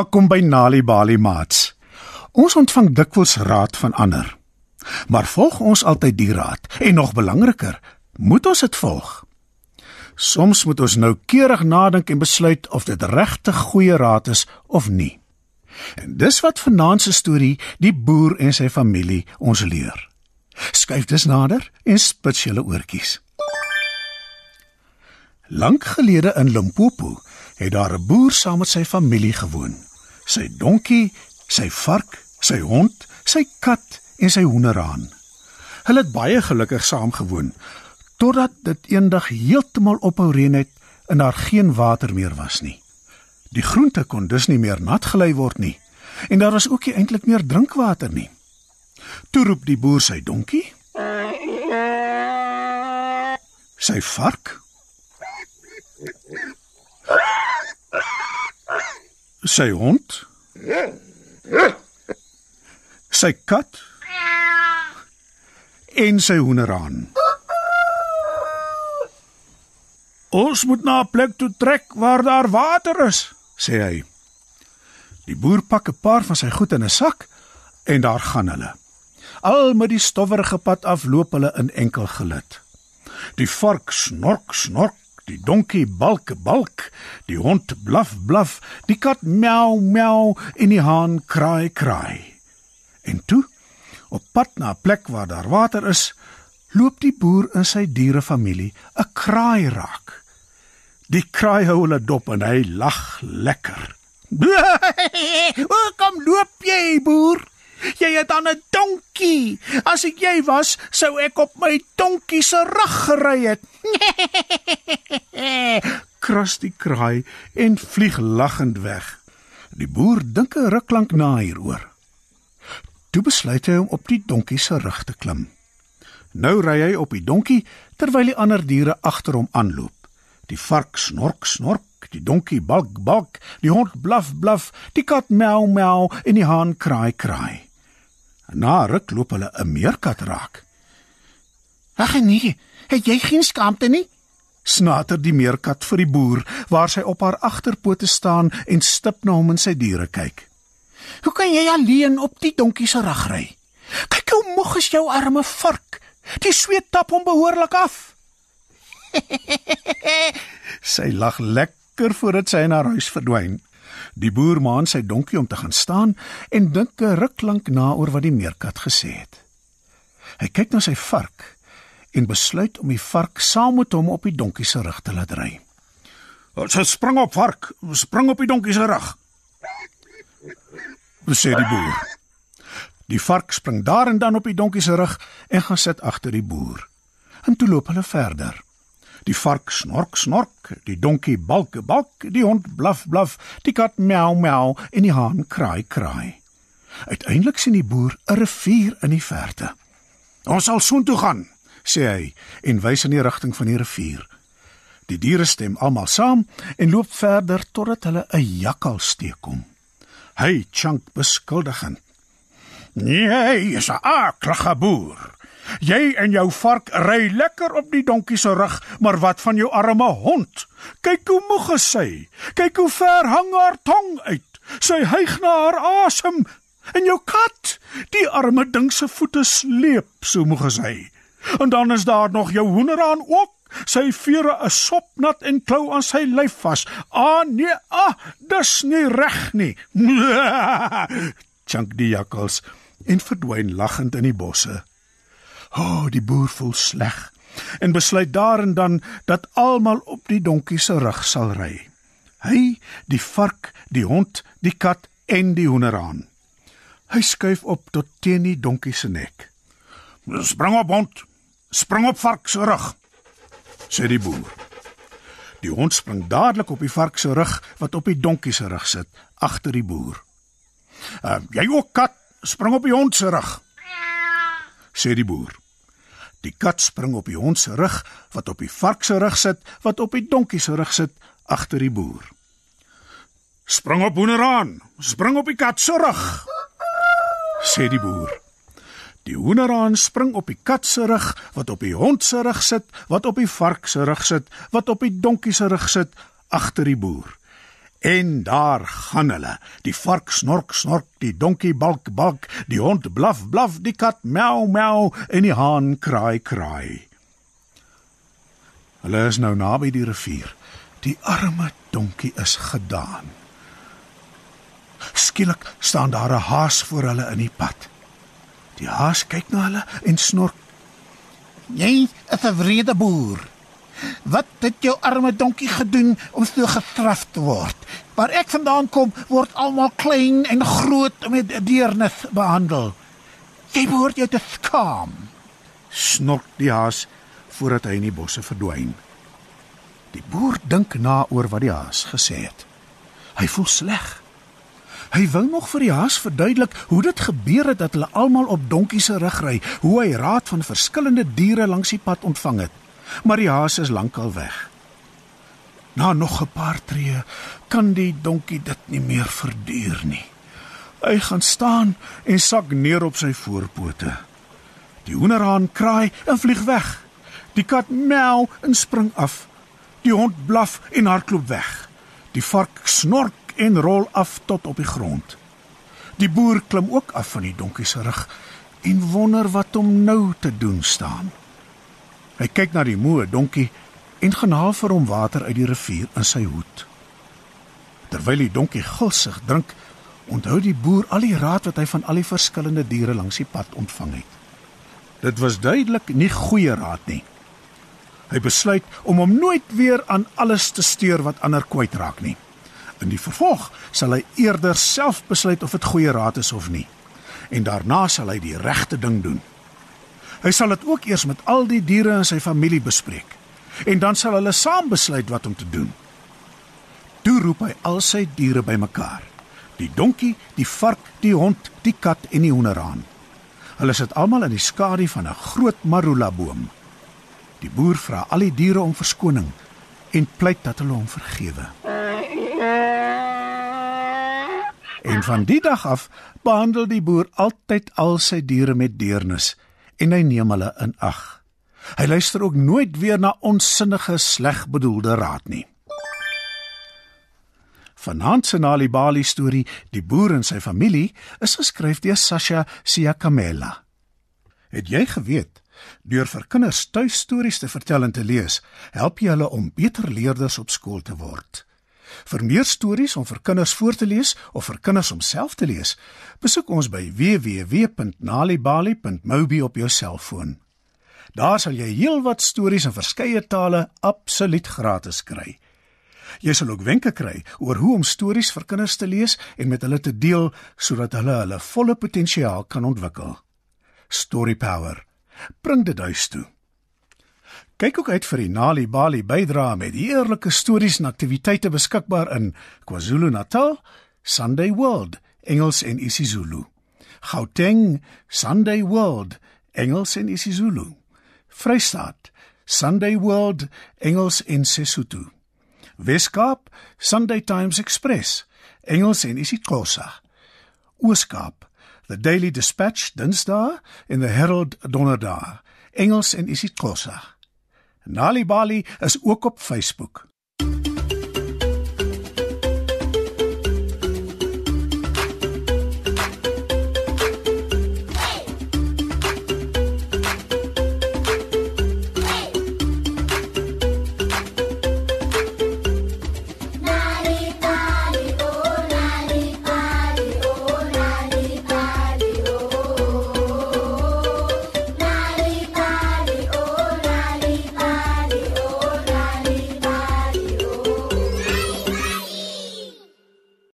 Welkom by Nali Bali Mats. Ons ontvang dikwels raad van ander. Maar volg ons altyd die raad en nog belangriker, moet ons dit volg? Soms moet ons noukeurig nadink en besluit of dit regtig goeie raad is of nie. En dis wat vanaand se storie die boer en sy familie ons leer. Skyf dus nader en spits julle oortjies. Lank gelede in Limpopo het daar 'n boer saam met sy familie gewoon. Sy donkie, sy vark, sy hond, sy kat en sy hoenderhaan. Hulle het baie gelukkig saam gewoon totdat dit eendag heeltemal ophou reën het en daar geen water meer was nie. Die groente kon dus nie meer nat gelei word nie en daar was ook nie eintlik meer drinkwater nie. Toe roep die boer sy donkie. Sy vark sy hond sy kat en sy hoenderhaan Ons moet na 'n plek toe trek waar daar water is, sê hy. Die boer pak 'n paar van sy goed in 'n sak en daar gaan hulle. Al met die stowwerige pad afloop hulle in enkel gelid. Die vark snork snork Die donkie balk balk, die hond blaf blaf, die kat miau miau en die haan kraai kraai. En toe, op pad na 'n plek waar daar water is, loop die boer en sy dierefamilie 'n kraai raak. Die kraai hou hulle dop en hy lag lekker. "Hoe kom loop jy, boer?" Jy het dan 'n donkie. As ek jy was, sou ek op my donkie se rug gery het. Kras die kraai en vlieg lagend weg. Die boer dink 'n ruk lank na hieroor. Toe besluit hy om op die donkie se rug te klim. Nou ry hy op die donkie terwyl die ander diere agter hom aanloop. Die vark snork snork, die donkie balk balk, die hond blaf blaf, die kat miau miau en die haan kraai kraai. Na ruk loop hulle 'n meerkat raak. "Ag nee, het jy geen skaamte nie?" snater die meerkat vir die boer waar sy op haar agterpote staan en stip na hom en sy diere kyk. "Hoe kan jy alleen op die donkie se rug ry? Kyk hoe moeg is jou arme vark. Die sweet tap hom behoorlik af." sy lag lekker voordat sy in haar huis verdwyn. Die boer maan sy donkie om te gaan staan en dink 'n ruk lank na oor wat die meerkat gesê het. Hy kyk na sy vark en besluit om die vark saam met hom op die donkie se rug te laat ry. "Ons spring op vark, spring op die donkie se rug." sê die boer. Die vark spring daar en dan op die donkie se rug en gaan sit agter die boer. En toe loop hulle verder. Die vark snork snork, die donkie balk balk, die hond blaf blaf, die kat miau miau en die haan kraai kraai. Uiteindelik sien die boer 'n rivier in die verte. "Ons sal soontoe gaan," sê hy en wys in die rigting van die rivier. Die diere stem almal saam en loop verder totdat hulle 'n jakkals teekom. Hy chunk beskuldigend. "Nee, jy is 'n aardige boer. Jy en jou vark ry lekker op die donkie se rug, maar wat van jou arme hond? Kyk hoe moeg is sy. Kyk hoe ver hang haar tong uit. Sy hyg na haar asem. En jou kat, die arme ding se voete sleep, so moeg is hy. En dan is daar nog jou hoenderaan ook. Sy vere is sopnat en klou aan sy lyf vas. Ah nee, ah, dis nie reg nie. Chunk die jakkals en verdwyn lagend in die bosse. O, oh, die boer voel sleg en besluit daar en dan dat almal op die donkie se rug sal ry. Hy, die vark, die hond, die kat en die hoenderhaan. Hy skuif op tot teen die donkie se nek. "Spring op hond, spring op vark se rug," sê die boer. Die hond spring dadelik op die vark se rug wat op die donkie se rug sit, agter die boer. Uh, "Jy ook kat, spring op die hond se rug," sê die boer. Die kat spring op die hond se rug wat op die vark se rug sit wat op die donkie se rug sit agter die boer. Spring op hoenderaan, spring op die kat se rug. sê die boer. Die hoenderaan spring op die kat se rug wat op die hond se rug sit wat op die vark se rug sit wat op die donkie se rug sit agter die boer. En daar gaan hulle. Die vark snork snork, die donkie balk balk, die hond blaf blaf, die kat miau miau en die haan kraai kraai. Hulle is nou naby die rivier. Die arme donkie is gedaan. Skielik staan daar 'n haas voor hulle in die pad. Die haas kyk na hulle en snork: "Jy is 'n wrede boer. Wat het jou arme donkie gedoen om so gestraf te word? Waar ek vandaan kom, word almal klein en groot met deernis behandel. Jy behoort jou te skaam." Snork die haas voordat hy in die bosse verdwyn. Die boer dink na oor wat die haas gesê het. Hy voel sleg. Hy wou nog vir die haas verduidelik hoe dit gebeur het dat hulle almal op donkies se rug ry, hoe hy raad van verskillende diere langs die pad ontvang het. Maar die haas is lankal weg. Na nog 'n paar tree kan die donkie dit nie meer verduur nie. Hy gaan staan en sak neer op sy voorpote. Die hoenderhaan kraai en vlieg weg. Die kat miau en spring af. Die hond blaf en hardloop weg. Die vark snork en rol af tot op die grond. Die boer klim ook af van die donkie se rug en wonder wat om nou te doen staan. Hy kyk na die moe donkie en gaan haal vir hom water uit die rivier in sy hoed. Terwyl die donkie gulsig drink, onthou die boer al die raad wat hy van al die verskillende diere langs die pad ontvang het. Dit was duidelik nie goeie raad nie. Hy besluit om hom nooit weer aan alles te steur wat ander kwytraak nie. In die vervolg sal hy eerder self besluit of dit goeie raad is of nie. En daarna sal hy die regte ding doen. Hy sal dit ook eers met al die diere in sy familie bespreek. En dan sal hulle saam besluit wat om te doen. Toe roep hy al sy diere bymekaar. Die donkie, die vark, die hond, die kat en die hoenderhaan. Hulle sit almal in die skadu van 'n groot marula boom. Die boer vra al die diere om verskoning en pleit dat hulle hom vergewe. En van die dag af behandel die boer altyd al sy diere met deernis en hy neem hulle in ag. Hy luister ook nooit weer na onsinnige slegbedoelde raad nie. Vanaand se Nali Bali storie, Die boer en sy familie, is geskryf deur Sasha Siyakamela. Het jy geweet Deur vir kinders tuistories te vertel en te lees, help jy hulle om beter leerders op skool te word. Vir meer stories om vir kinders voor te lees of vir kinders om self te lees, besoek ons by www.nalibali.mobi op jou selfoon. Daar sal jy heelwat stories in verskeie tale absoluut gratis kry. Jy sal ook wenke kry oor hoe om stories vir kinders te lees en met hulle te deel sodat hulle hulle volle potensiaal kan ontwikkel. Story Power bring dit huis toe. Kyk ook uit vir die Nali Bali bydra met heerlike stories en aktiwiteite beskikbaar in KwaZulu-Natal, Sunday World, Engels en isiZulu. Gauteng, Sunday World, Engels en isiZulu. Vrystaat, Sunday World, Engels en Sesotho. Weskaap, Sunday Times Express, Engels en isiXhosa. Ooskaap, The Daily Dispatch Dinsdae en The Herald Donderdae, Engels en isiXhosa. Nali Bali is ook op Facebook.